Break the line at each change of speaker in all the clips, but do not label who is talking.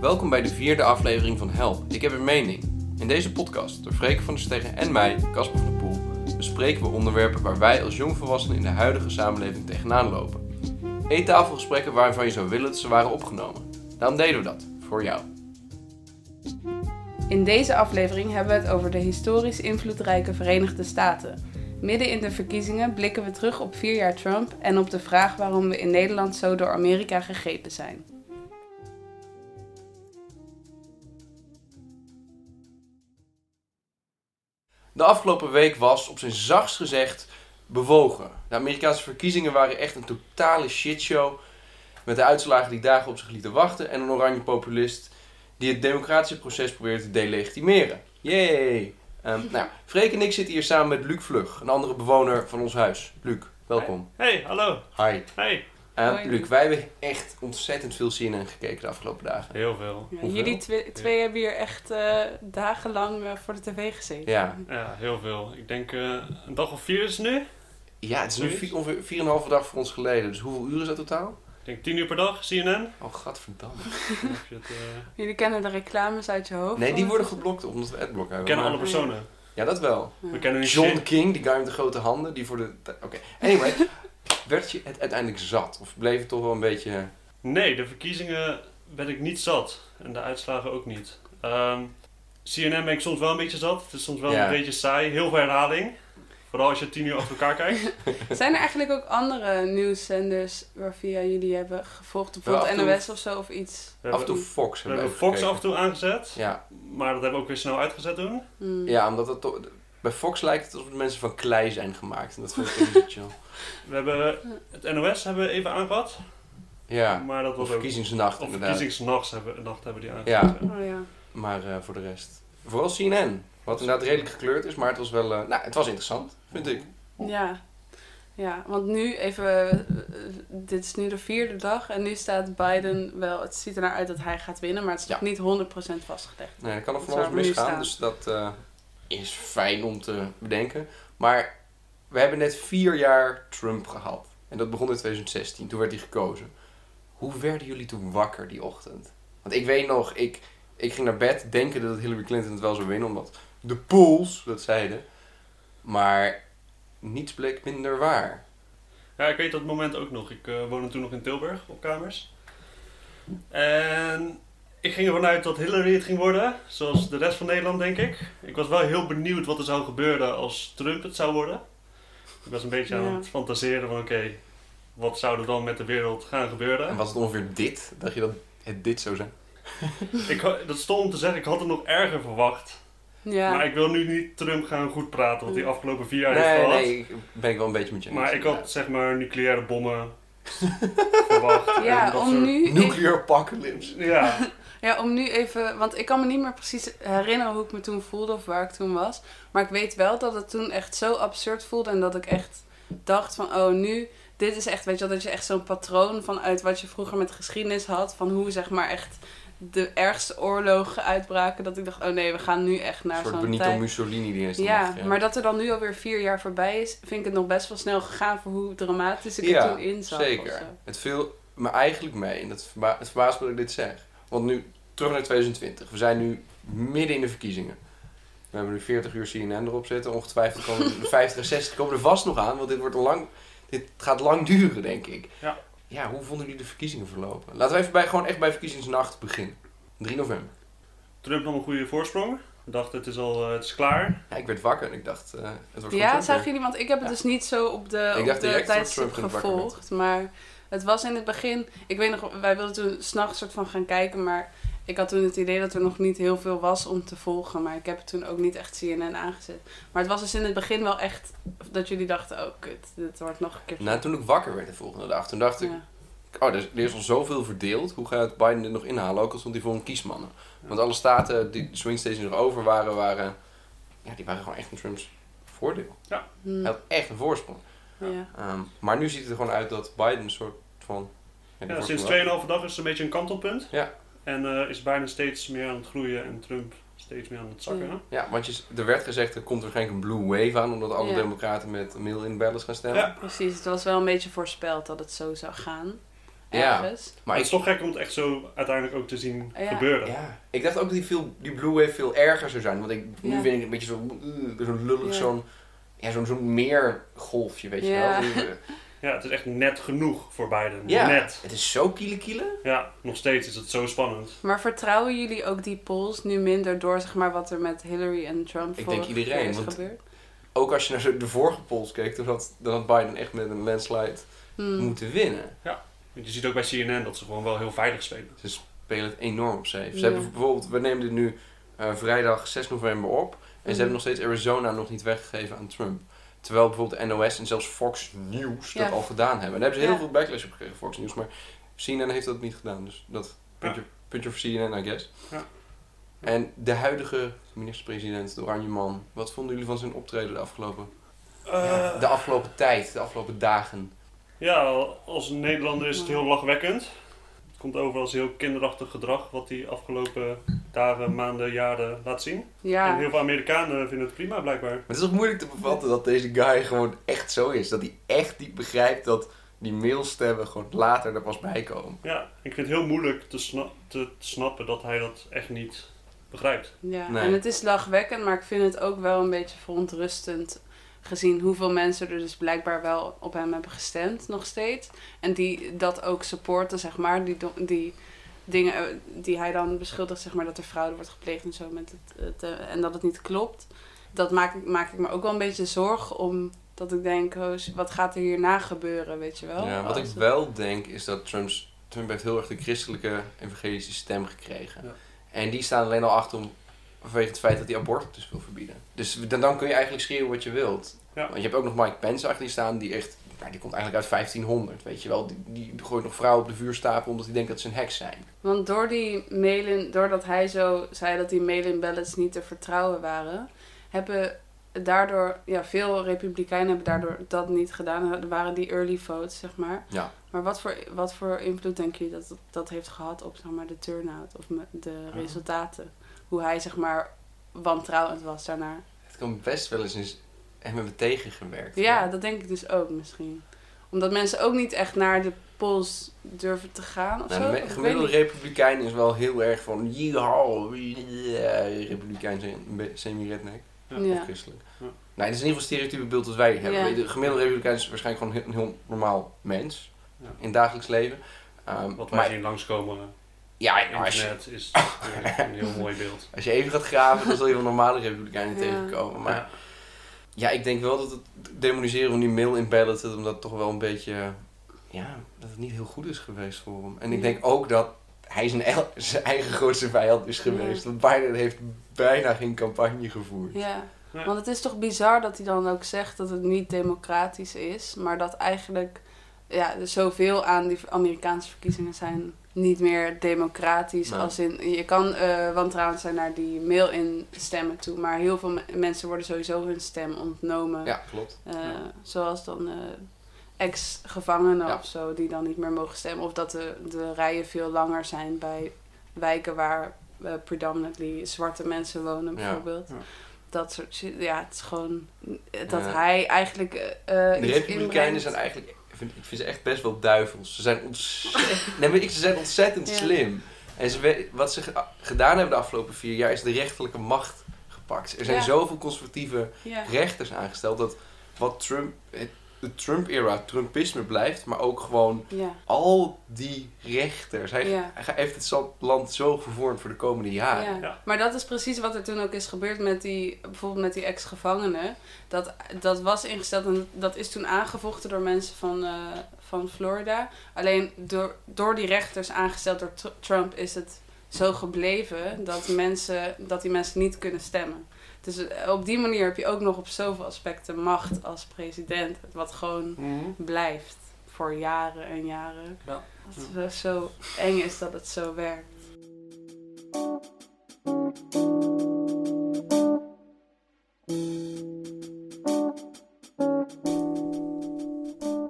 Welkom bij de vierde aflevering van Help, ik heb een mening. In deze podcast, door Freek van der Stegen en mij, Casper van der Poel, bespreken we onderwerpen waar wij als jongvolwassenen in de huidige samenleving tegenaan lopen. Eettafelgesprekken waarvan je zou willen dat ze waren opgenomen. Daarom deden we dat, voor jou.
In deze aflevering hebben we het over de historisch invloedrijke Verenigde Staten. Midden in de verkiezingen blikken we terug op vier jaar Trump en op de vraag waarom we in Nederland zo door Amerika gegrepen zijn.
De afgelopen week was, op zijn zachtst gezegd, bewogen. De Amerikaanse verkiezingen waren echt een totale shitshow. Met de uitslagen die dagen op zich lieten wachten en een oranje populist die het democratische proces probeerde te delegitimeren. Yay! Um, nou, Freek en ik zitten hier samen met Luc Vlug, een andere bewoner van ons huis. Luc, welkom.
Hey, hallo.
Hi.
Hey.
Hoi,
Luc, wij hebben echt ontzettend veel CNN gekeken de afgelopen dagen.
Heel veel.
Ja, jullie twee, twee hebben hier echt eh, dagenlang eh, voor de tv gezeten.
Ja,
Ja, heel veel. Ik denk eh, een dag of vier is het nu.
ja het is nu vier, ongeveer 4,5 dag voor ons geleden. Dus hoeveel uur is dat totaal?
Ik denk tien uur per dag, CNN.
Oh, gadverdamme.
Het, eh,
Jullie kennen de reclames uit je hoofd?
Nee, die worden geblokt omdat we adblock
we
hebben.
kennen
maar-
alle personen.
Ja, dat wel.
We kennen
John
shit.
King, die guy met de grote handen, die voor de... Oké, anyway. werd je het uiteindelijk zat? Of bleef het toch wel een beetje...
Nee, de verkiezingen ben ik niet zat. En de uitslagen ook niet. Ehm, CNN ben ik soms wel een beetje zat. Het is soms wel
Ja.
een beetje saai. Heel veel herhaling. Vooral als je tien uur achter elkaar kijkt.
Zijn er eigenlijk ook andere nieuwszenders waar via jullie hebben gevolgd? Bijvoorbeeld
toe-
NOS of zo of iets?
Af en toe
hebben,
Fox
we
hebben
hebben
we
Fox
even
af en toe aangezet.
Ja,
Maar dat hebben we ook weer snel uitgezet toen.
Hmm.
ja, omdat het toch... Bij Fox lijkt het alsof de mensen van klei zijn gemaakt. En dat vind ik niet chill.
We hebben het NOS hebben we even aangehad.
Ja,
Maar dat
of
was ook...
verkiezingsnacht
Of
inderdaad.
verkiezingsnachts hebben, nacht hebben die
Ja.
aangezet.
Oh ja.
Maar eh, voor de rest... Vooral CNN. Wat inderdaad redelijk gekleurd is, maar het was wel... eh, nou, het was interessant, vind ik.
Ja. Ja, want nu even, eh, dit is nu de vierde dag en nu staat Biden wel, het ziet er naar uit dat hij gaat winnen, maar het is
Ja.
nog niet 100% vastgelegd.
Nee, er kan nog van alles misgaan, dus dat eh, is fijn om te bedenken. Maar we hebben net vier jaar Trump gehad. En dat begon in 2016, toen werd hij gekozen. Hoe werden jullie toen wakker die ochtend? Want ik weet nog, ik, ik ging naar bed denken dat Hillary Clinton het wel zou winnen, omdat de polls dat zeiden. Maar niets bleek minder waar.
Ja, ik weet dat moment ook nog. Ik eh, woonde toen nog in Tilburg op kamers. En ik ging ervan uit dat Hillary het ging worden, zoals de rest van Nederland denk ik. Ik was wel heel benieuwd wat er zou gebeuren als Trump het zou worden. Ik was een beetje aan het fantaseren van oké, wat zou er dan met de wereld gaan
En
gebeuren?
was het ongeveer dit? Dacht je dat het dit zou zijn?
Ik, dat stond om te zeggen, ik had het nog erger verwacht.
Ja,
Maar ik wil nu niet Trump gaan goed praten, wat hij afgelopen vier jaar heeft gehad.
nee, ik ben ik wel een beetje met je eens.
Maar ik had zeg maar nucleaire bommen verwacht. en
ja
dat
om nu,
Nuclear apocalypse.
Ja,
ja, om nu even, want ik kan me niet meer precies herinneren hoe ik me toen voelde of waar ik toen was. Maar ik weet wel dat het toen echt zo absurd voelde en dat ik echt dacht van, oh nu, dit is echt, weet je wel, dat je echt zo'n patroon vanuit wat je vroeger met geschiedenis had, van hoe zeg maar echt de ergste oorlogen uitbraken, dat ik dacht, oh nee, we gaan nu echt naar zo'n
Benito
tijd.
Mussolini die is
Ja, maar dat er dan nu alweer vier jaar voorbij is, vind ik het nog best wel snel gegaan voor hoe dramatisch ik
Ja,
er toen in of
Zeker. Het viel me eigenlijk mee. En dat verba het verbaast me dat ik dit zeg. Want nu, terug naar 2020. We zijn nu midden in de verkiezingen. We hebben nu 40 uur CNN erop zitten. Ongetwijfeld komen de 50 en 60 komen er vast nog aan. Want dit, wordt lang, dit gaat lang duren, denk ik.
Ja.
Ja, hoe vonden jullie de verkiezingen verlopen? Laten we even bij, gewoon echt bij verkiezingsnacht beginnen. 3 november.
Trump nam een goede voorsprong. Ik dacht, het is al eh, het is klaar.
Ja, ik werd wakker en ik dacht, eh, het wordt
Ja, zagen
weer.
jullie? Want ik heb het
Ja.
dus niet zo op de,
Ik
op
dacht
de
direct dat
tijdstip
Trump ging wakker
gevolgd. Maar het was in het begin... Ik weet nog, wij wilden toen s'nachts soort van gaan kijken. Maar ik had toen het idee dat er nog niet heel veel was om te volgen. Maar ik heb toen ook niet echt CNN aangezet. Maar het was dus in het begin wel echt dat jullie dachten... Oh, kut, dit wordt nog een keer...
Nou, toen ik wakker werd de volgende dag, toen dacht ik,
Ja.
Oh, er is, er is al zoveel verdeeld. Hoe gaat Biden dit nog inhalen? Ook al stond hij voor een kiesmannen. Want alle staten die de swing states die nog over waren, waren, ja, die waren gewoon echt in Trumps voordeel.
Hm,
Hij had echt een voorsprong.
Ja.
Ehm, maar nu ziet het er gewoon uit dat Biden een soort van... Ja,
sinds
voorsprong
2,5 dag is het een beetje een kantelpunt.
Ja.
En eh, is Biden steeds meer aan het groeien en Trump steeds meer aan het zakken.
Ja.
Ja, want je, er werd gezegd, er komt waarschijnlijk een blue wave aan, omdat alle
Ja.
democraten met mail-in ballots gaan stemmen.
Ja.
Precies, het was wel een beetje voorspeld dat het zo zou gaan.
Ja.
ergens.
Maar
het
ik,
is toch gek om het echt zo uiteindelijk ook te zien
Ja.
gebeuren.
ja, ik dacht ook dat die, veel, die Blue Wave veel erger zou zijn. Want ik, nu
Ja.
vind ik het een beetje zo, uh, zo'n lullig,
Ja.
zo'n ja, zo'n zo'n meergolfje, weet je
Ja.
wel.
Ja, het is echt net genoeg voor Biden.
Ja,
Net.
het is zo kiele kiele.
Ja, nog steeds is het zo spannend.
Maar vertrouwen jullie ook die polls nu minder door zeg maar, wat er met Hillary en Trump
Ik denk iedereen,
is
want-
gebeurd?
Ook als je naar de vorige polls keek, toen had, dan had Biden echt met een landslide
Hmm.
moeten winnen.
Want je ziet ook bij CNN dat ze gewoon wel heel veilig spelen.
Ze spelen het enorm op safe. Ze
Ja.
hebben bijvoorbeeld, we nemen dit nu eh, vrijdag 6 november op. En ze hebben nog steeds Arizona nog niet weggegeven aan Trump. Terwijl bijvoorbeeld NOS en zelfs Fox News dat
Ja.
al gedaan hebben. En daar hebben ze heel
Ja.
veel backlash op gekregen, Fox News. Maar CNN heeft dat niet gedaan. Dus dat puntje, puntje voor CNN, I guess.
Ja.
En de huidige minister-president, de Oranje Man. Wat vonden jullie van zijn optreden de afgelopen,
Eh,
de afgelopen tijd, de afgelopen dagen?
Ja, als Nederlander is het heel lachwekkend. Het komt over als heel kinderachtig gedrag wat hij afgelopen dagen, maanden, jaren laat zien. En heel veel Amerikanen vinden het prima blijkbaar.
Maar het is ook moeilijk te bevatten dat deze guy gewoon echt zo is. Dat hij echt niet begrijpt dat die mailstemmen gewoon later er pas bij komen.
Ja, ik vind het heel moeilijk te, sna- te snappen dat hij dat echt niet begrijpt.
ja.
Nee.
en het is lachwekkend, maar ik vind het ook wel een beetje verontrustend gezien hoeveel mensen er dus blijkbaar wel op hem hebben gestemd nog steeds. En die dat ook supporten, zeg maar. Die, die dingen eh, die hij dan beschuldigt, zeg maar, dat er fraude wordt gepleegd en zo. Met het, het, eh, en dat het niet klopt. Dat maak ik, maak ik me ook wel een beetje zorgen om. Dat ik denk, oh, wat gaat er hierna gebeuren, weet je wel?
Ja, wat ik wel denk is dat Trump's, Trump heeft heel erg de christelijke evangelische stem gekregen.
Ja.
En die staan alleen al achter om, vanwege het feit dat hij abortus wil verbieden. Dus dan, dan kun je eigenlijk schreeuwen wat je wilt.
Ja.
Want je hebt ook nog Mike Pence achter die staan, die echt, nou, die komt eigenlijk uit 1500, weet je wel. Die, die gooit nog vrouwen op de vuurstapel omdat hij denkt dat ze een heks zijn.
Want door die mail-in, doordat hij zo zei dat die mail-in ballots niet te vertrouwen waren, hebben daardoor, ja, veel republikeinen hebben daardoor dat niet gedaan. Er waren die early votes, zeg maar.
Ja.
Maar wat voor, wat voor invloed denk je dat dat heeft gehad op zeg maar, de turnout of de resultaten? Hoe hij zeg maar wantrouwend was daarnaar.
Het kan best wel eens hebben tegengewerkt.
Ja, dat denk ik dus ook misschien. Omdat mensen ook niet echt naar de polls durven te gaan of
Nou,
zo.
de
Ik
me-
weet
gemiddelde republikein is wel heel erg van yeehaw, yeah. republikein zijn een be- semi-redneck.
Ja.
Ja.
Of christelijk.
Ja.
Nee, het is in ieder geval een stereotype beeld dat wij hebben.
Ja.
De gemiddelde republikein is waarschijnlijk gewoon een heel, normaal mens.
Ja.
In het dagelijks leven. Ehm,
Wat wij
maar
zien langskomen
ja,
op
nou, als, je,
is een heel mooi beeld.
als je even gaat graven, dan zul je wel normale republikeinen
Ja.
tegenkomen. Maar
Ja.
ik denk wel dat het demoniseren van die mail in ballot, dat dat toch wel een beetje, ja, dat het niet heel goed is geweest voor hem. En ik denk ook dat hij zijn, el- zijn eigen grootste vijand is geweest. Want Biden heeft bijna geen campagne gevoerd.
Ja, want het is toch bizar dat hij dan ook zegt dat het niet democratisch is, maar dat eigenlijk ja, er zoveel aan die Amerikaanse verkiezingen zijn niet meer democratisch.
Nee.
Als in, je kan eh wantrouwend zijn naar die mail-in stemmen toe, maar heel veel me- mensen worden sowieso hun stem ontnomen.
Ja, klopt.
Eh,
Ja.
Zoals dan eh, ex-gevangenen
Ja.
of zo, die dan niet meer mogen stemmen. Of dat de, de rijen veel langer zijn bij wijken waar predominantly zwarte mensen wonen, bijvoorbeeld.
Ja.
Dat soort. Ja, het is gewoon dat hij eigenlijk.
De Republikeinen zijn eigenlijk, vind, ik vind ze echt best wel duivels. Ze zijn ontzettend, nee, maar ik, ze zijn ontzettend
Ja.
slim. En ze, wat ze ge- gedaan hebben de afgelopen vier jaar is de rechterlijke macht gepakt. Er zijn
Ja.
zoveel conservatieve rechters aangesteld dat wat Trump, de Trump-era Trumpisme blijft, maar ook gewoon
Ja.
al die rechters. Hij,
Ja.
hij heeft het land zo vervormd voor de komende jaren.
Ja.
Ja.
maar dat is precies wat er toen ook is gebeurd met die, bijvoorbeeld met die ex-gevangenen. Dat, dat was ingesteld en dat is toen aangevochten door mensen van, eh, van Florida. Alleen door, door die rechters aangesteld door Tr- Trump is het zo gebleven dat, mensen, dat die mensen niet kunnen stemmen. Dus eh, op die manier heb je ook nog op zoveel aspecten macht als president, wat gewoon blijft voor jaren en jaren.
Ja.
Dat het zo eng is dat het zo werkt.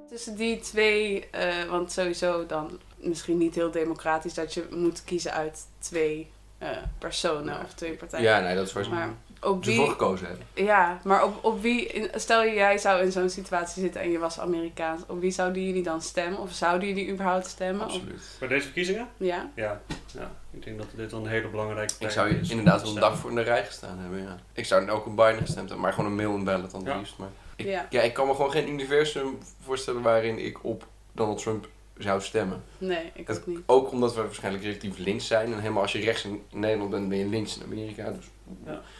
Tussen die twee, eh, want sowieso dan misschien niet heel democratisch dat je moet kiezen uit twee eh, personen
Ja.
of twee partijen.
Ja, nee, dat is waar.
Maar op wie...
gekozen hebben.
Ja, maar op, op wie... Stel je, jij zou in zo'n situatie zitten en je was Amerikaans. Op wie zouden jullie dan stemmen? Of zouden jullie überhaupt stemmen? Of,
Absoluut.
Bij deze verkiezingen?
ja?
Ja. ja. Ik denk dat dit dan een hele belangrijke plek
Ik zou
is. om
inderdaad wel een dag voor in de rij gestaan hebben, ja. Ik zou ook op Biden gestemd hebben, maar gewoon een mail en ballot dan
Ja.
liefst. Maar ik,
Ja.
ja. ik kan me gewoon geen universum voorstellen waarin ik op Donald Trump zou stemmen.
Nee, ik
Het-
ook niet.
Ook omdat we waarschijnlijk relatief links zijn. En helemaal als je rechts in Nederland bent, ben je links in Amerika. Dus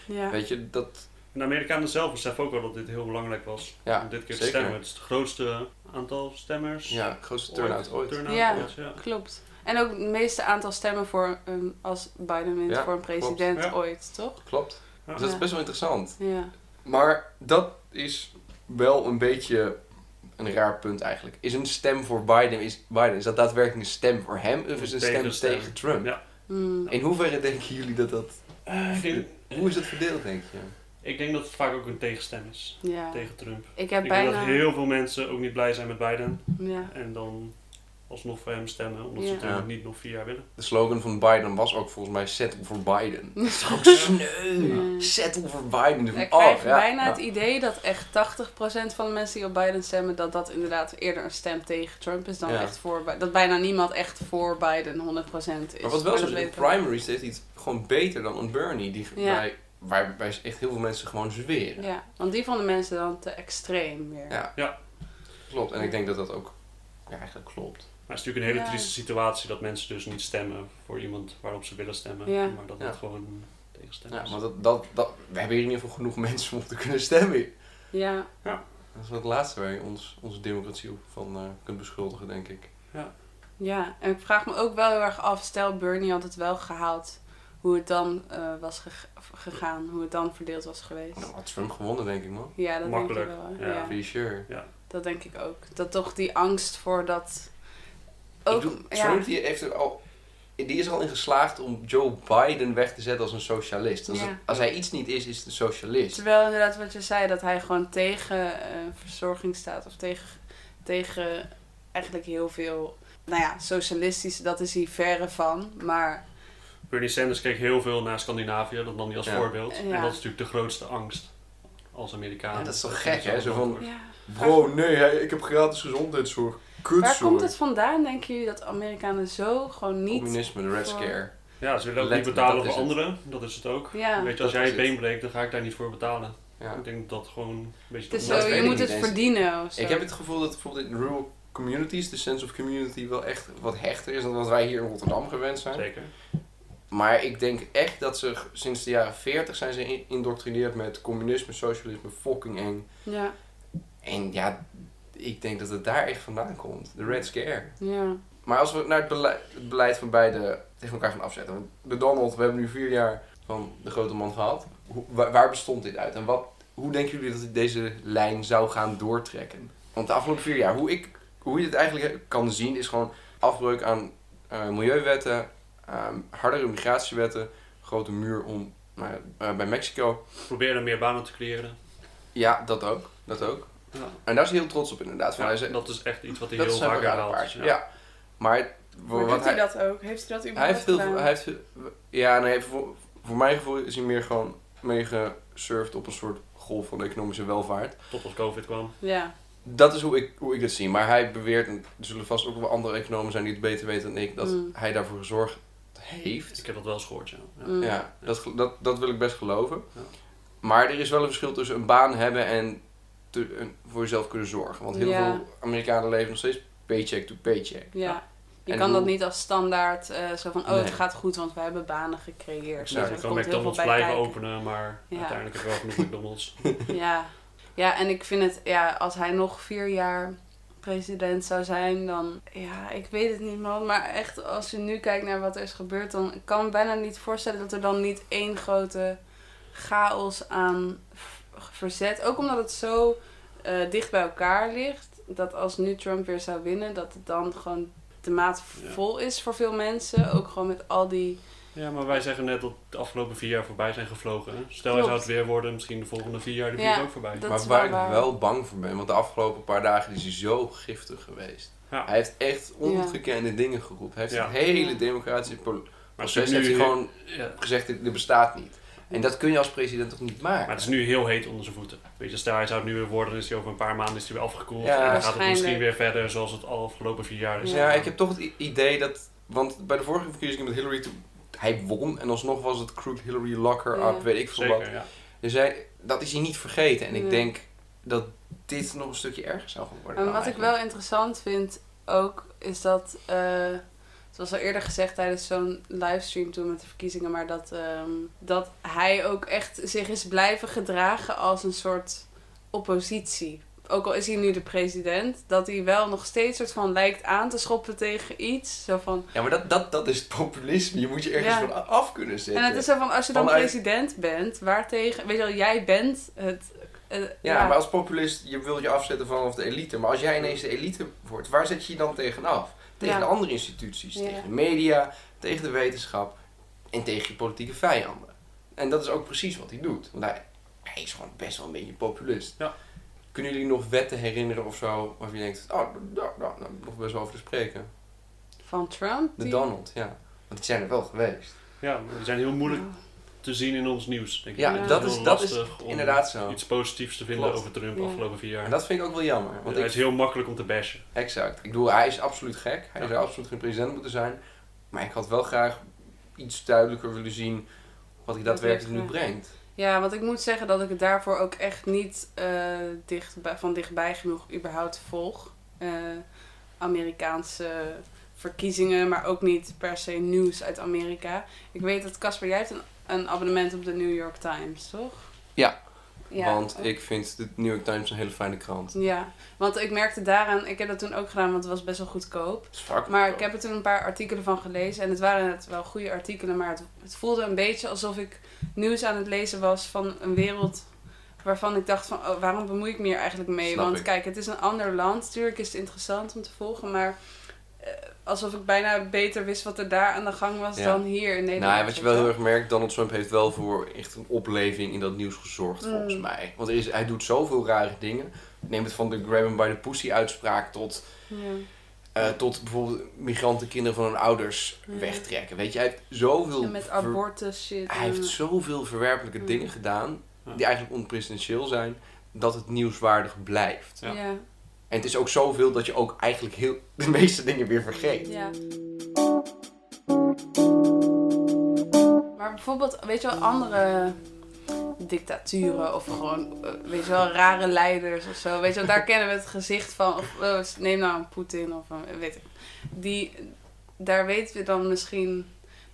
Ja.
weet je, dat...
En de Amerikanen zelf beseffen ook wel dat dit heel belangrijk was.
Ja,
om dit keer te stemmen. Het is het grootste aantal stemmers.
Ja, grootste turnout ooit.
Turnout
Ja.
ooit, ja.
Klopt. En ook het meeste aantal stemmen voor een, als Biden wint
Ja,
voor een president
klopt.
Ooit, toch?
Klopt.
Ja.
Dus dat is best wel interessant.
Ja.
Maar dat is wel een beetje een raar punt eigenlijk. Is een stem voor Biden, is, Biden, is dat daadwerkelijk een stem voor hem? Of is een stem tegen Trump?
Ja.
Hmm.
In hoeverre denken jullie dat dat...
Eh, ik, denk,
Hoe is het verdeeld, denk je?
ik denk dat het vaak ook een tegenstem is.
ja.
Tegen Trump.
Ik heb
ik denk
bijna...
dat heel veel mensen ook niet blij zijn met Biden.
Ja.
En dan alsnog voor hem stemmen. Omdat ze natuurlijk
Ja.
niet nog vier jaar willen.
De slogan van Biden was ook volgens mij settle voor Biden. Dat is ook sneu.
Ja.
Settle voor Biden.
Ik
Oh,
krijg
ja,
bijna
ja.
het idee dat echt 80% van de mensen die op Biden stemmen, dat dat inderdaad eerder een stem tegen Trump is dan
Ja.
echt voor Bi- Dat bijna niemand echt voor Biden 100% is.
Maar wat wel zo
dat
is, in primaries deed hij het gewoon beter dan een Bernie. Die,
Ja.
waar, waarbij echt heel veel mensen gewoon zweren.
Ja, want die vonden mensen dan te extreem weer.
Ja.
Ja.
Klopt. En ik denk dat dat ook ja, eigenlijk klopt.
Maar het is natuurlijk een hele
Ja.
trieste situatie dat mensen dus niet stemmen voor iemand waarop ze willen stemmen.
Ja.
Maar dat
Ja.
dat gewoon een tegenstem
Ja,
is.
maar dat, dat, dat, we hebben hier in ieder geval genoeg mensen om te kunnen stemmen.
Ja,
Dat is wel het laatste waar je ons, onze democratie op van eh, kunt beschuldigen, denk ik.
ja. En ik vraag me ook wel heel erg af, stel Bernie had het wel gehaald, hoe het dan eh, was geg- gegaan, hoe het dan verdeeld was geweest.
Nou, had Trump gewonnen, denk ik, man.
Ja, dat
Makkelijk,
denk ik wel.
ja.
Ja.
Pretty sure.
dat denk ik ook. Dat toch die angst voor dat...
Ik
Ook,
bedoel,
ja.
Trump die heeft er al, die is er al in geslaagd om Joe Biden weg te zetten als een socialist. Als,
Ja.
het- als hij iets niet is, is het een socialist.
Terwijl inderdaad wat je zei, dat hij gewoon tegen eh, verzorging staat. Of tegen, tegen eigenlijk heel veel, nou ja, socialistisch, dat is hij verre van. Maar
Bernie Sanders keek heel veel naar Scandinavië, dat nam hij als
Ja.
voorbeeld.
Ja.
En dat is natuurlijk de grootste angst als Amerikaan.
Ja, dat is toch gek, hè? Zo van-. Bro, nee, ik heb gratis gezondheidszorg.
Waar komt het vandaan, denken jullie, dat Amerikanen zo gewoon niet...
Communisme, de Red
voor-
Scare.
Ja, ze willen ook niet betalen voor
het.
anderen. Dat is het ook.
Ja,
Weet je, als
dat
jij je been breekt, dan ga ik daar niet voor betalen.
Ja.
Ik denk dat dat gewoon een beetje...
het is zo, je moet het
eens.
verdienen of zo.
Ik heb het gevoel dat bijvoorbeeld in rural communities de sense of community wel echt wat hechter is dan wat wij hier in Rotterdam gewend zijn.
Zeker.
Maar ik denk echt dat ze sinds de jaren 40 zijn ze in- indoctrineerd met communisme, socialisme, fucking eng.
Ja,
En ja, ik denk dat het daar echt vandaan komt. De Red Scare.
ja.
Maar als we naar het beleid, het beleid van beide tegen elkaar gaan afzetten. Want De Donald, we hebben nu vier jaar van de grote man gehad. Hoe, waar, waar bestond dit uit? En wat, hoe denken jullie dat deze lijn zou gaan doortrekken? Want de afgelopen vier jaar, hoe, ik, hoe je het eigenlijk kan zien, is gewoon afbreuk aan eh, milieuwetten, ehm, hardere migratiewetten, grote muur om nou ja, eh, bij Mexico.
Proberen meer banen te creëren.
Ja, dat ook. Dat ook.
Ja.
En daar is hij heel trots op inderdaad. Van,
Ja,
hij zei-
dat is echt iets wat hij
dat
heel vaak herhaalt.
paradepaardje. Ja. Maar
Maar doet hij dat ook? Heeft hij dat
Hij
überhaupt
heeft heel
gedaan?
veel. Hij heeft, ja, nee, voor, voor mijn gevoel is hij meer gewoon meegesurfd op een soort golf van economische welvaart.
Tot als COVID kwam.
Ja,
Dat is hoe ik, hoe ik het zie. Maar hij beweert, en er zullen vast ook wel andere economen zijn die het beter weten dan ik, dat
Mm.
hij daarvoor gezorgd heeft.
Ik heb dat wel eens gehoord, ja. ja.
Mm.
Ja, dat, dat, dat wil ik best geloven.
Ja.
Maar er is wel een verschil tussen een baan hebben en te, een- voor jezelf kunnen zorgen. Want heel
Ja.
veel Amerikanen leven nog steeds paycheck to paycheck.
ja. Je
En
kan
hoe-
dat niet als standaard eh, zo van, oh
Nee.
het gaat goed, want we hebben banen gecreëerd.
Ja,
Dus
je
er
kan
komt heel veel
McDonald's blijven
kijken.
openen, maar
Ja.
uiteindelijk heb je wel genoeg McDonald's.
Ja. ja, en ik vind het, ja, als hij nog vier jaar president zou zijn, dan, ja, ik weet het niet man. Maar echt, als je nu kijkt naar wat er is gebeurd, dan ik kan me bijna niet voorstellen dat er dan niet één grote chaos aan verzet. Ook omdat het zo eh, dicht bij elkaar ligt, dat als nu Trump weer zou winnen, dat het dan gewoon de maat
Ja.
vol is voor veel mensen. Ook gewoon met al die...
Ja, maar wij zeggen net dat de afgelopen vier jaar voorbij zijn gevlogen. hè. Stel, hij zou het weer worden, misschien de volgende vier jaar de
Ja,
vier ook voorbij.
maar waar
wel
ik
waar.
wel bang voor ben, want de afgelopen paar dagen is hij zo giftig geweest.
Ja.
Hij heeft echt ongekende dingen geroepen. Hij heeft
Ja.
het hele democratische proces heeft hij gewoon
Ja,
gezegd, dit bestaat niet. En dat kun je als president toch niet maken?
Maar het is nu heel heet onder zijn voeten. Weet je, stel hij zou het nu weer worden, is hij over een paar maanden is hij weer afgekoeld.
Ja,
en dan gaat het misschien weer verder zoals het al afgelopen vier jaar is.
Ja, ik heb toch het idee dat... Want bij de vorige verkiezingen met Hillary, toen, hij won. En alsnog was het Crooked Hillary Locker
Ja.
up, weet ik veel wat.
Ja.
Dus hij, dat is hij niet vergeten. En ik
Nee.
denk dat dit nog een stukje erger zou gaan worden.
En wat ik wel interessant vind ook, is dat, eh zoals al eerder gezegd tijdens zo'n livestream toen met de verkiezingen, maar dat, ehm, dat hij ook echt zich is blijven gedragen als een soort oppositie. Ook al is hij nu de president, dat hij wel nog steeds soort van lijkt aan te schoppen tegen iets. Zo van,
Ja, maar dat, dat, dat is het populisme. Je moet je ergens
Ja.
van af kunnen zetten.
en het is zo van, als je dan
Vanuit-
president bent, waartegen, weet je wel, jij bent het. Eh,
Ja, maar als populist, je wil je afzetten vanaf de elite. Maar als jij ineens de elite wordt, waar zet je je dan tegenaf? Tegen
Ja.
de andere instituties,
Ja.
tegen de media, tegen de wetenschap en tegen je politieke vijanden. En dat is ook precies wat hij doet. Want hij, hij is gewoon best wel een beetje populist.
Ja.
Kunnen jullie nog wetten herinneren of zo, waarvan je denkt, oh, daar daar heb ik nog best wel over te spreken.
Van Trump?
De
die-
Donald, ja. Want die zijn er wel geweest.
Ja, maar die zijn heel moeilijk te zien in ons nieuws, denk ik.
Ja,
Ja.
dat is, dat is inderdaad zo.
Iets positiefs te vinden
Klopt.
over Trump de
Ja.
afgelopen vier jaar.
En dat vind ik ook wel jammer. Want
hij
ik,
is heel makkelijk om te bashen.
Exact. Ik bedoel, hij is absoluut gek. Hij
Ja.
zou absoluut geen president moeten zijn. Maar ik had wel graag iets duidelijker willen zien wat hij daadwerkelijk nu brengt.
Ja, want ik moet zeggen dat ik het daarvoor ook echt niet eh, dicht, van dichtbij genoeg überhaupt volg. Eh, Amerikaanse verkiezingen, maar ook niet per se nieuws uit Amerika. Ik weet dat Casper, jij hebt een, een abonnement op de New York Times, toch?
Ja,
Ja,
Want ik vind de New York Times een hele fijne krant.
Ja, want ik merkte daaraan, ik heb dat toen ook gedaan, want het was best wel goedkoop.
Het
Maar ik heb er toen een paar artikelen van gelezen. En het waren net wel goede artikelen. Maar het, het voelde een beetje alsof ik nieuws aan het lezen was van een wereld waarvan ik dacht van... Oh, waarom bemoei ik me hier eigenlijk mee?
Snap
Want
ik.
kijk, het is een ander land. Tuurlijk is het interessant om te volgen. Maar alsof ik bijna beter wist wat er daar aan de gang was
Ja.
dan hier in Nederland.
Nou, wat je wel heel erg merkt, Donald Trump heeft wel voor echt een opleving in dat nieuws gezorgd,
Mm.
volgens mij. Want er is, hij doet zoveel rare dingen. Neem het van de grab him by the pussy uitspraak tot,
Ja.
eh, tot bijvoorbeeld migrantenkinderen van hun ouders
Ja.
wegtrekken. Weet je, hij heeft zoveel...
En met
ver-
abortus shit.
Hij heeft zoveel verwerpelijke dingen gedaan, die eigenlijk onpresidentieel zijn, dat het nieuwswaardig blijft.
Ja.
En het is ook zoveel dat je ook eigenlijk heel, de meeste dingen weer vergeet.
Ja. Maar bijvoorbeeld, weet je wel, andere dictaturen of gewoon, eh, weet je wel, rare leiders of zo. Weet je wel, daar kennen we het gezicht van. Of eh, neem nou een Poetin of een, weet ik. Die, daar weten we dan misschien,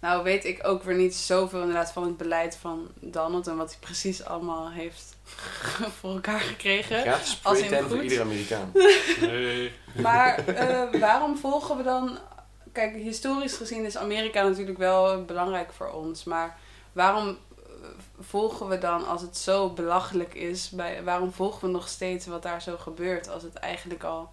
nou weet ik ook weer niet zoveel inderdaad van het beleid van Donald en wat hij precies allemaal heeft voor elkaar gekregen.
Gratis
Als in
voor
goed.
ieder Amerikaan.
Nee.
Maar eh, waarom volgen we dan... Kijk, historisch gezien is Amerika natuurlijk wel belangrijk voor ons. Maar waarom eh, volgen we dan, als het zo belachelijk is... Bij, waarom volgen we nog steeds wat daar zo gebeurt... als het eigenlijk al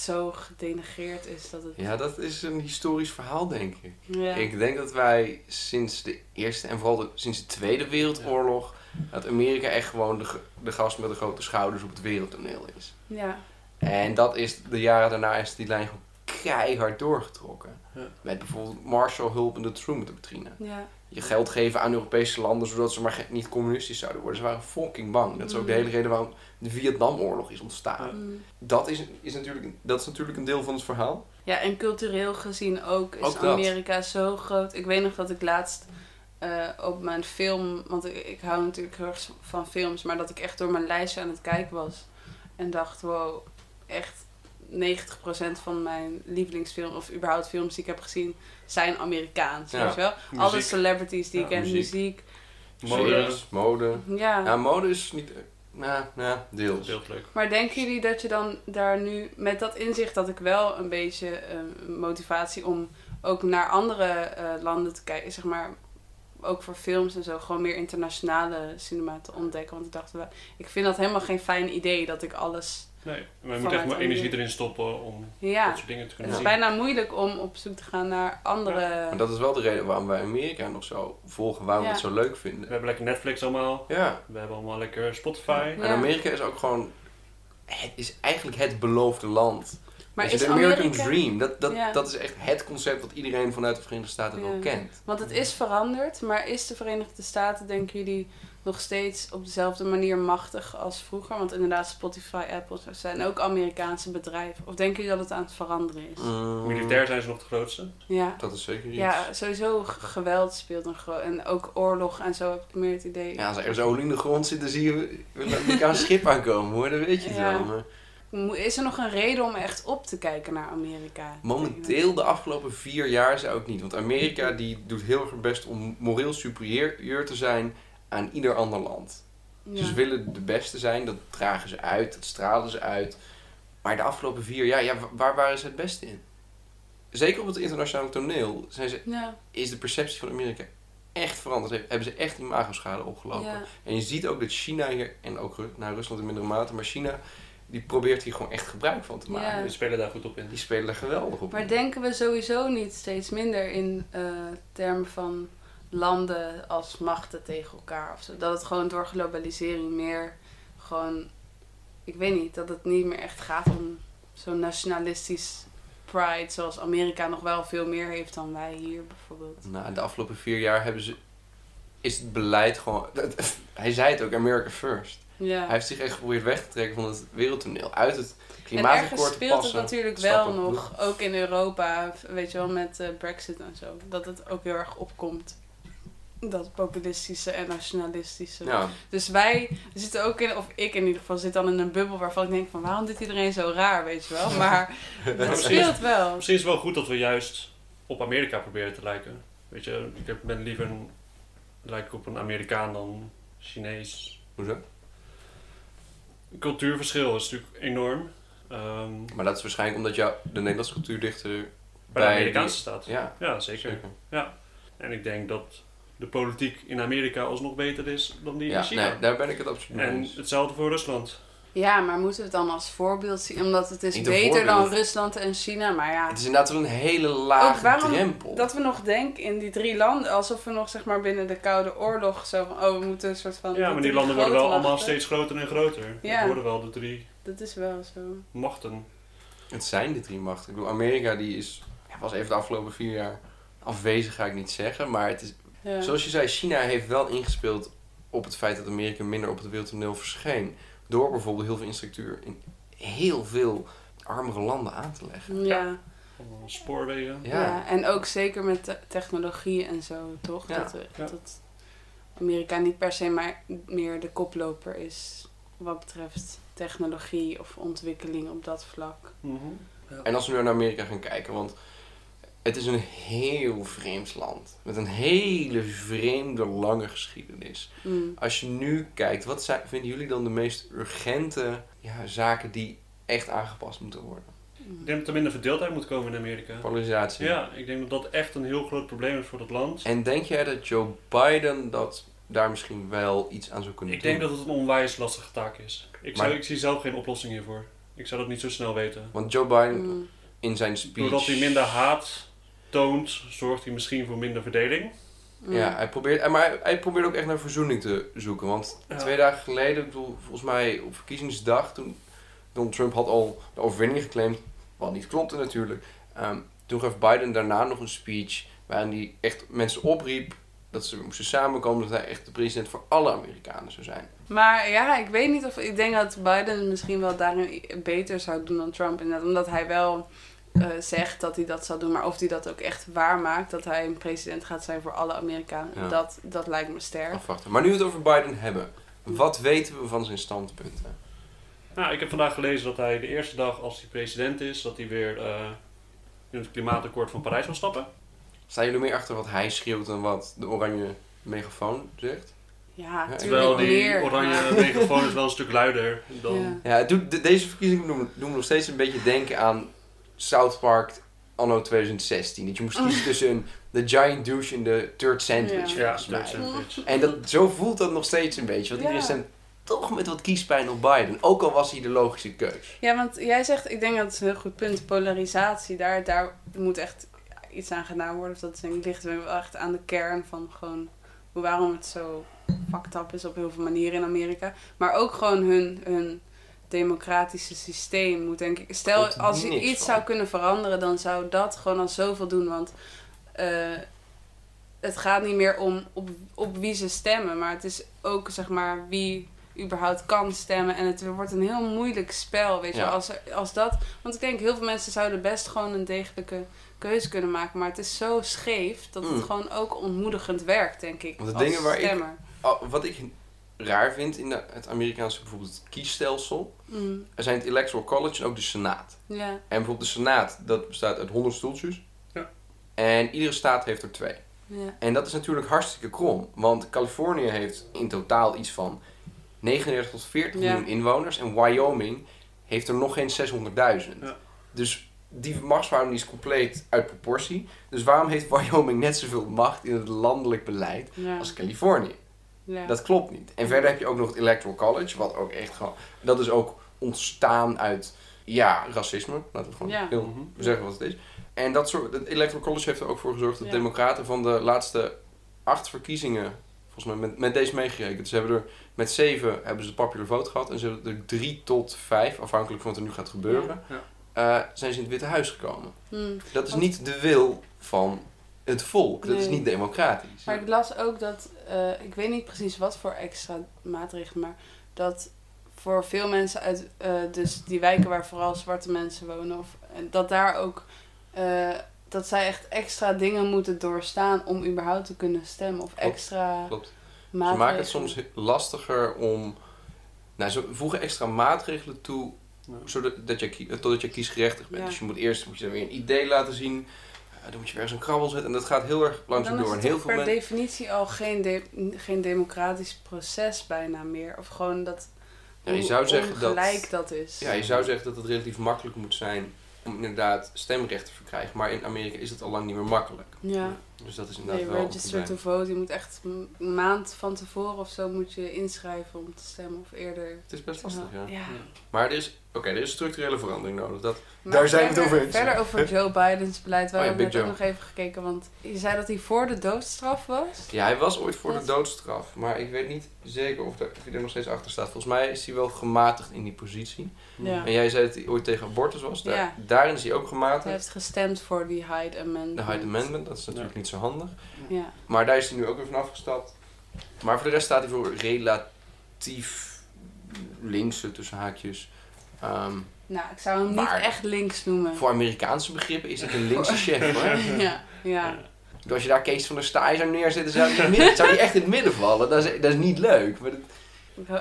zo gedenigreerd is dat het...
Ja, dat is een historisch verhaal, denk ik.
Ja.
Ik denk dat wij sinds de Eerste en vooral de, sinds de Tweede Wereldoorlog... dat Amerika echt gewoon de, de gast met de grote schouders op het wereldtoneel is.
ja.
En dat is, de jaren daarna is die lijn gewoon keihard doorgetrokken.
Ja.
Met bijvoorbeeld Marshall-hulp en de Truman-doctrine.
ja.
Je geld geven aan Europese landen zodat ze maar niet communistisch zouden worden. Ze waren fucking bang. Dat is ook de
Mm.
hele reden waarom de Vietnamoorlog is ontstaan.
Mm.
Dat, is, is natuurlijk, dat is natuurlijk een deel van het verhaal.
Ja, en cultureel gezien ook is
Ook.
Amerika zo groot. Ik weet nog dat ik laatst eh, op mijn film, want ik, ik hou natuurlijk heel erg van films, maar dat ik echt door mijn lijstje aan het kijken was. En dacht, wow, echt 90% van mijn lievelingsfilm, of überhaupt films die ik heb gezien, zijn Amerikaans.
Ja.
Weet je wel? Alle celebrities die
Ja,
ik ken,
muziek.
muziek.
Mode.
Mode.
Ja.
Ja, mode is niet... Nou, nou, deels.
Heel leuk.
Maar denken jullie dat je dan daar nu, met dat inzicht dat ik wel een beetje eh, motivatie om ook naar andere eh, landen te kijken, zeg maar, ook voor films en zo, gewoon meer internationale cinema te ontdekken. Want ik dacht, wel, ik vind dat helemaal geen fijn idee dat ik alles.
Nee, maar je moet
Vanuit
echt maar energie erin stoppen om
Ja,
dat soort dingen te
het
kunnen
is
zien.
bijna moeilijk om op zoek te gaan naar andere.
Maar dat is wel de reden waarom wij Amerika nog zo volgen. Waarom we
Ja.
het zo leuk
We
vinden.
hebben lekker Netflix allemaal.
Ja.
We hebben allemaal lekker Spotify.
Ja.
En Amerika is ook gewoon... Het is eigenlijk het beloofde land
Maar is
de American
Amerika...
Dream, dat, dat,
Ja.
dat is echt het concept wat iedereen vanuit de Verenigde Staten wel
Ja.
kent.
Want het is veranderd, maar is de Verenigde Staten, denken jullie, nog steeds op dezelfde manier machtig als vroeger? Want inderdaad, Spotify, Apple zijn ook Amerikaanse bedrijven. Of denken jullie dat het aan het veranderen is?
Mm,
Militair zijn ze nog de grootste.
Ja.
Dat is zeker iets.
Ja, sowieso geweld speelt een groot... En ook oorlog en zo heb ik meer het idee.
Ja, als er ergens olie in de grond zit, dan zie je een Amerikaans schip aankomen hoor, dat weet je het
Ja.
wel. Maar
Is er nog een reden om echt op te kijken naar Amerika?
momenteel, de afgelopen vier jaar, zou ik niet. Want Amerika die doet heel erg best om moreel superieur te zijn aan ieder ander land.
Ja.
Ze willen de beste zijn, dat dragen ze uit, dat stralen ze uit. Maar de afgelopen vier jaar, ja, wa- waar waren ze het beste in? Zeker op het internationale toneel zijn ze,
Ja,
is de perceptie van Amerika echt veranderd. He- Hebben ze echt imagoschade opgelopen.
ja.
En je ziet ook dat China hier, en ook Ru- nou, Rusland in mindere mate, maar China, die probeert hier gewoon echt gebruik van te maken.
Ja.
Die spelen daar goed op in.
Die spelen er geweldig op.
Maar denken we sowieso niet steeds minder in eh, termen van landen als machten tegen elkaar of zo? Dat het gewoon door globalisering meer gewoon, ik weet niet, dat het niet meer echt gaat om zo'n nationalistisch pride zoals Amerika nog wel veel meer heeft dan wij hier bijvoorbeeld.
Nou, de afgelopen vier jaar hebben ze, is het beleid gewoon... Hij zei het ook, America first.
Ja.
Hij heeft zich echt geprobeerd weg te trekken van het wereldtoneel. Uit het
En
klimaatakkoord
ergens
te
speelt het natuurlijk wel nog, ook in Europa, weet je wel, met eh, Brexit en zo, dat het ook heel erg opkomt. Dat populistische en nationalistische.
Ja,
Dus wij zitten ook in, of ik in ieder geval, zit dan in een bubbel waarvan ik denk van waarom doet iedereen zo raar, weet je wel. Maar het speelt wel.
Misschien is het wel goed dat we juist op Amerika proberen te lijken. Weet je, ik heb- ben liever een, lijk op een Amerikaan dan Chinees.
hoezo?
Cultuurverschil is natuurlijk enorm. Ehm,
Maar dat is waarschijnlijk omdat jou, de Nederlandse cultuur dichter
bij de Amerikaanse
die-
staat.
Ja,
Ja, zeker. En ik denk dat de politiek in Amerika alsnog beter is dan die in
Ja,
China.
nee, daar ben ik het absoluut mee
En hetzelfde voor Rusland.
Ja, maar moeten we het dan als voorbeeld zien? Omdat het is
Niet
beter dan. Rusland en China, maar ja.
Het is inderdaad wel een hele lage
Ook waarom
drempel.
Dat we nog denken in die drie landen, alsof we nog zeg maar binnen de Koude Oorlog zo van, oh we moeten een soort van...
Ja, maar die landen worden wel allemaal steeds groter en groter.
Ja.
Worden wel de drie
Dat is wel zo.
machten.
Het zijn de drie machten. Ik bedoel, Amerika die is, ja, was even de afgelopen vier jaar afwezig, ga ik niet zeggen. Maar het is,
Ja.
zoals je zei, China heeft wel ingespeeld op het feit dat Amerika minder op het wereldtoneel verscheen. Door bijvoorbeeld heel veel instructuur in heel veel armere landen aan te leggen.
ja.
Allemaal spoorwegen.
Ja.
Ja. en ook zeker met te- technologie en zo, toch?
Ja.
Dat, we-
Ja.
dat Amerika niet per se maar meer de koploper is wat betreft technologie of ontwikkeling op dat vlak.
Mhm.
En als we nu naar Amerika gaan kijken, want het is een heel vreemd land. Met een hele vreemde, lange geschiedenis.
Mm.
Als je nu kijkt, wat zijn, vinden jullie dan de meest urgente ja, zaken die echt aangepast moeten worden?
Ik denk dat er minder verdeeldheid moet komen in Amerika.
Polarisatie.
Ja, ik denk dat dat echt een heel groot probleem is voor dat land.
En denk jij dat Joe Biden dat daar misschien wel iets aan zou kunnen
Ik
doen?
denk dat het een onwijs lastige taak is. Ik, zou, ik zie zelf geen oplossing hiervoor. Ik zou dat niet zo snel weten.
Want Joe Biden
Mm.
in zijn speech...
Doordat hij minder haat toont, zorgt hij misschien voor minder verdeling.
Mm.
Ja, hij probeert, maar hij, hij probeert ook echt naar verzoening te zoeken. Want
Ja.
twee dagen geleden, ik bedoel, volgens mij op verkiezingsdag, toen Donald Trump had al de overwinning geclaimd, wat niet klopte natuurlijk. Ehm, toen gaf Biden daarna nog een speech waarin hij echt mensen opriep dat ze moesten samenkomen, dat hij echt de president voor alle Amerikanen zou zijn.
Maar ja, ik weet niet of ik denk dat Biden misschien wel daarin beter zou doen dan Trump. Inderdaad, omdat hij wel eh, zegt dat hij dat zal doen, maar of hij dat ook echt waarmaakt, dat hij een president gaat zijn voor alle Amerikanen,
Ja.
dat, dat lijkt me sterk.
Afwachten. Maar nu we het over Biden hebben, wat weten we van zijn standpunten?
Nou, ik heb vandaag gelezen dat hij de eerste dag als hij president is, dat hij weer eh, in het klimaatakkoord van Parijs wil stappen.
Staan jullie meer achter wat hij schreeuwt dan wat de oranje megafoon zegt?
Ja,
Ja,
Terwijl die
meer.
oranje megafoon is wel een stuk luider dan...
Ja.
Ja, het doet, de- deze verkiezingen doen, doen me nog steeds een beetje denken aan South Park anno 2016. Dat je moest kiezen tussen een, de giant douche en de third sandwich.
Ja.
Ja,
volgens mij.
Third Sandwich.
En dat, zo voelt dat nog steeds een beetje. Want
Ja.
iedereen stemt toch met wat kiespijn op Biden. Ook al was hij de logische keus.
Ja, want jij zegt, ik denk dat het een heel goed punt, polarisatie, daar, daar moet echt iets aan gedaan worden. Of dat denk ik, ligt wel echt aan de kern van gewoon hoe, waarom het zo fucked up is op heel veel manieren in Amerika. Maar ook gewoon hun, hun democratische systeem moet, denk ik. Stel, als je iets
van.
zou kunnen veranderen, dan zou dat gewoon al zoveel doen. Want eh, het gaat niet meer om op, op wie ze stemmen, maar het is ook zeg maar wie überhaupt kan stemmen. En het wordt een heel moeilijk spel, weet je
Ja.
Als, als dat, want ik denk, heel veel mensen zouden best gewoon een degelijke keuze kunnen maken. Maar het is zo scheef dat het
Mm.
gewoon ook ontmoedigend werkt, denk ik.
Want de
als
dingen waar ik-
stemmer.
Wat ik raar vind in de- het Amerikaanse bijvoorbeeld het kiesstelsel.
Mm,
Er zijn het Electoral College en ook de Senaat.
ja,
En bijvoorbeeld de Senaat, dat bestaat uit 100 stoeltjes.
Ja.
En iedere staat heeft er twee.
ja.
En dat is natuurlijk hartstikke krom. Want Californië heeft in totaal iets van 39 tot 40
Ja.
miljoen inwoners. En Wyoming heeft er nog geen 600.000.
Ja.
Dus die machtsverhouding is compleet uit proportie. Dus waarom heeft Wyoming net zoveel macht in het landelijk beleid
ja.
als Californië?
Ja.
Dat klopt niet. En verder heb je ook nog het Electoral College, wat ook echt gewoon... Dat is ook ontstaan uit, ja, racisme. Laten we het gewoon
Ja.
heel
Mhm.
zeggen wat het is. En dat soort, het Electoral College heeft er ook voor gezorgd dat
Ja.
democraten van de laatste acht verkiezingen, volgens mij met, met deze meegerekend, dus ze hebben er met zeven hebben ze de popular vote gehad en ze hebben er drie tot vijf, afhankelijk van wat er nu gaat gebeuren,
Ja.
eh, zijn ze in het Witte Huis gekomen.
Mm.
Dat is
Want-
niet de wil van het volk. Dat is niet democratisch.
Maar ik las ook dat, eh, ik weet niet precies wat voor extra maatregelen, maar dat voor veel mensen uit eh, dus die wijken waar vooral zwarte mensen wonen, of, en dat daar ook, eh, dat zij echt extra dingen moeten doorstaan om überhaupt te kunnen stemmen. Of
Klopt,
extra
klopt. Ze
maatregelen.
maken het soms lastiger om. Nou, ze voegen extra maatregelen toe
Ja.
zodat dat je, totdat je kiesgerechtigd bent.
Ja.
Dus je moet eerst moet je dan weer een idee laten zien. Dan moet je weer eens een krabbel zetten. En dat gaat heel erg langzaam door. En heel veel
per definitie al geen, de- geen democratisch proces bijna meer. Of gewoon dat
Ja, je zou zeggen dat-
ongelijk dat is.
Ja, je zou zeggen dat het relatief makkelijk moet zijn om inderdaad stemrecht te verkrijgen. Maar in Amerika is het al lang niet meer makkelijk.
Ja.
Dus dat is inderdaad
Nee,
wel een
register to
probleem.
vote. Je moet echt een maand van tevoren of zo moet je inschrijven om te stemmen of eerder.
Het is best lastig, ja.
Ja.
Maar er is, oké, er is structurele verandering nodig. Dat,
Maar
Daar zijn we het over eens.
Verder over Joe Bidens beleid. We
Oh ja,
hebben net ook nog even gekeken, want je zei dat hij voor de doodstraf was.
ja, hij was ooit voor de doodstraf. Maar ik weet niet zeker of, er, of hij er nog steeds achter staat. Volgens mij is hij wel gematigd in die positie.
Ja.
En jij zei dat hij ooit tegen abortus was. Daar,
Ja.
Daarin is hij ook
Hij
gematigd.
heeft gestemd voor die Hyde Amendment.
De Hyde Amendment, dat is natuurlijk niet zo handig.
Ja.
Maar daar is hij nu ook weer van afgestapt. Maar voor de rest staat hij voor relatief linkse tussen haakjes. Ehm,
Nou, ik zou hem niet echt links noemen.
voor Amerikaanse begrippen is het een linkse chef hoor.
ja, ja.
Dus Als je daar Kees van der Staaij zou neerzetten, zou het midden- zou echt in het midden vallen. Dat is, dat is niet leuk. Maar dat-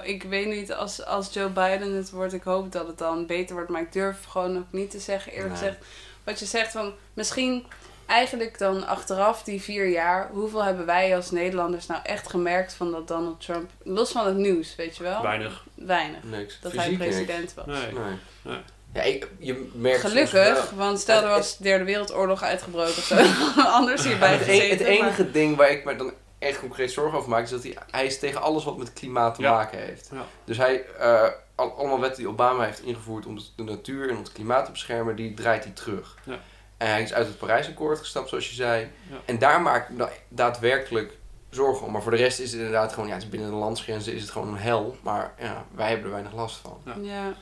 Ik, weet niet, als, als Joe Biden het wordt, ik hoop dat het dan beter wordt. Maar ik durf gewoon ook niet te zeggen, eerlijk
Nee.
gezegd. Wat je zegt van, misschien eigenlijk dan achteraf die vier jaar. Hoeveel hebben wij als Nederlanders nou echt gemerkt van dat Donald Trump, los van het nieuws, weet je wel?
Weinig.
Weinig.
niks.
Dat
Fysiek
hij
niks.
president was.
Nee.
Nee.
Nee.
Ja, ik, je merkt
Gelukkig,
wel-
want stel er was derde wereldoorlog uitgebroken of zo. Anders hierbij
het, e-
gezeten.
het enige ding waar ik me dan echt concreet zorgen over maak, is dat hij, hij is tegen alles wat met klimaat te
Ja.
maken heeft.
Ja.
Dus hij, eh, al- allemaal wetten die Obama heeft ingevoerd om de, de natuur en het klimaat te beschermen, die draait hij terug.
Ja.
En hij is uit het Parijsakkoord gestapt, zoals je zei.
Ja.
En daar maak ik daadwerkelijk zorgen om. Maar voor de rest is het inderdaad gewoon, ja, het is binnen de landsgrenzen is het gewoon een hel. Maar ja, wij hebben er weinig last van.
Ja.
Ja.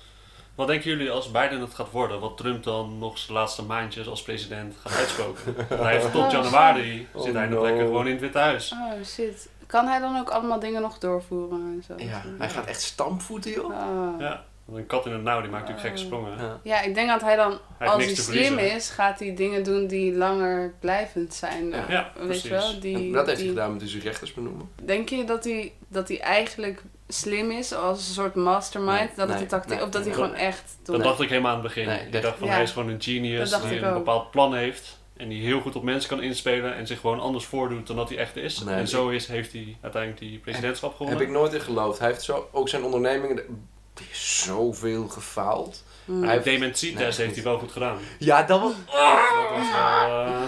Wat denken jullie als Biden het gaat worden? Wat Trump dan nog zijn laatste maandjes als president gaat uitspoken? hij heeft tot januari
Oh,
zit hij nog
no.
lekker gewoon in het Witte Huis.
Oh shit. Kan hij dan ook allemaal dingen nog doorvoeren en zo?
Ja, hij gaat echt stampvoeten, joh.
Oh.
Ja, want een kat in het nauw die maakt natuurlijk gekke sprongen.
Ja.
Ja, ik denk dat hij dan,
Hij
als hij slim is, gaat hij dingen doen die langer blijvend zijn.
Ja.
Ja,
Weet
precies.
je wel? Die,
En dat heeft hij gedaan met dus rechters benoemen.
Denk je dat hij, dat hij eigenlijk slim is als een soort mastermind?
Nee,
dat het
nee,
tactiek,
nee,
of dat hij gewoon echt...
Dat dacht ik helemaal aan het begin.
Nee,
ik dacht van
Ja.
hij is gewoon een genius die een
ook.
bepaald plan heeft. En die heel goed op mensen kan inspelen en zich gewoon anders voordoet dan dat hij echt is.
Nee,
en zo is, heeft hij uiteindelijk die presidentschap gewonnen.
Heb ik nooit in geloofd. Hij heeft zo, ook zijn ondernemingen, die is zoveel gefaald.
De
Hij Nee,
heeft hij wel goed gedaan.
Ja, dat was...
Dat was wel, eh,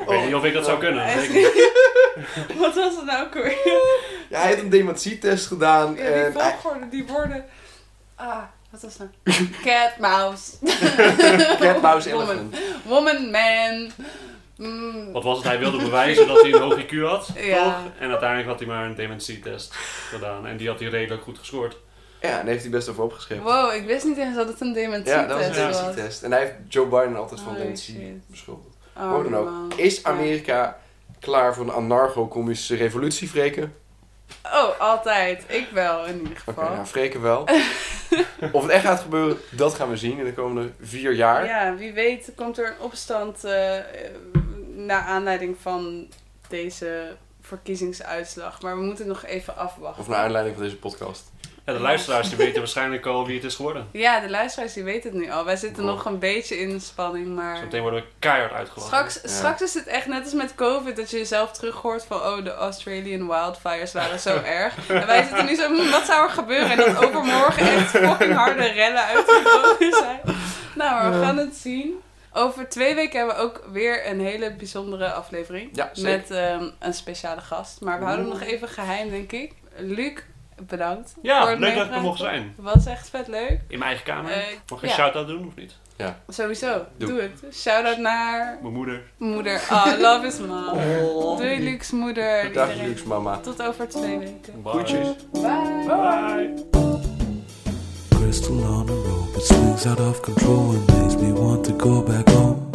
ik weet niet of ik dat zou kunnen. dat weet ik niet.
Wat was het nou ook weer?
Ja, hij heeft een dementietest gedaan.
Ja, die
en
volgorde, die woorden... Ah, wat was dat? Cat, mouse.
Cat, mouse,
Woman.
elephant.
Woman, man. Mm,
Wat was het? Hij wilde bewijzen dat hij een hoog IQ had,
Ja.
toch? En uiteindelijk had hij maar een dementietest gedaan. En die had hij redelijk goed gescoord.
Ja, en heeft hij best over opgeschreven.
Wow, ik wist niet eens dat het een dementietest
Ja, dat was een
was.
dementietest. En hij heeft Joe Biden altijd van
Holy
dementie beschuldigd.
Oh,
Hoe dan ook. Is Amerika klaar voor een anarcho-communistische revolutie, Freken?
Oh, altijd. Ik wel, in ieder
Oké,
geval.
nou, Freken wel. of het echt gaat gebeuren, dat gaan we zien in de komende vier jaar.
Ja, wie weet komt er een opstand eh, naar aanleiding van deze verkiezingsuitslag. Maar we moeten nog even afwachten.
Of naar aanleiding van deze podcast.
Ja, de luisteraars die weten waarschijnlijk al wie het is geworden.
Ja, de luisteraars die weten het nu al. Wij zitten
Wow.
nog een beetje in de spanning, maar...
Zometeen worden we keihard uitgelachen.
Straks,
Ja.
straks is het echt net als met COVID, dat je jezelf terug hoort van, oh, de Australian wildfires waren zo erg. En wij zitten nu zo, hm, wat zou er gebeuren? En dat overmorgen echt fucking harde rellen uitgebroken zijn. Nou, maar we gaan het zien. Over twee weken hebben we ook weer een hele bijzondere aflevering.
Ja, zeker.
Met ehm, een speciale gast. Maar we houden hem nog even geheim, denk ik. Luc, bedankt.
Ja, leuk dat ik er mocht zijn.
Was echt vet leuk.
In mijn eigen kamer.
Eh,
Mag ik een
ja.
shout-out doen of niet?
Sowieso,
Doe.
doe, het. Shout-out naar
Mijn moeder.
moeder. Oh, love is mom. Doei, Lucs moeder.
Dag. Lux, mama.
Tot over twee weken.
Bye.
Groetjes.
Bye.
Bye.
Crystal on a rope, it swings out of control and makes me want to go back home.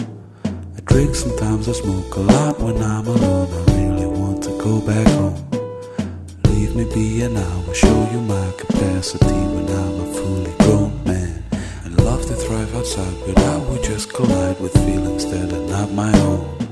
I drink sometimes, I smoke a lot when I'm alone. I really want to go back home. Leave me be and I will show you my capacity when I'm a fully grown man. And love to thrive outside, but I would just collide with feelings that are not my own.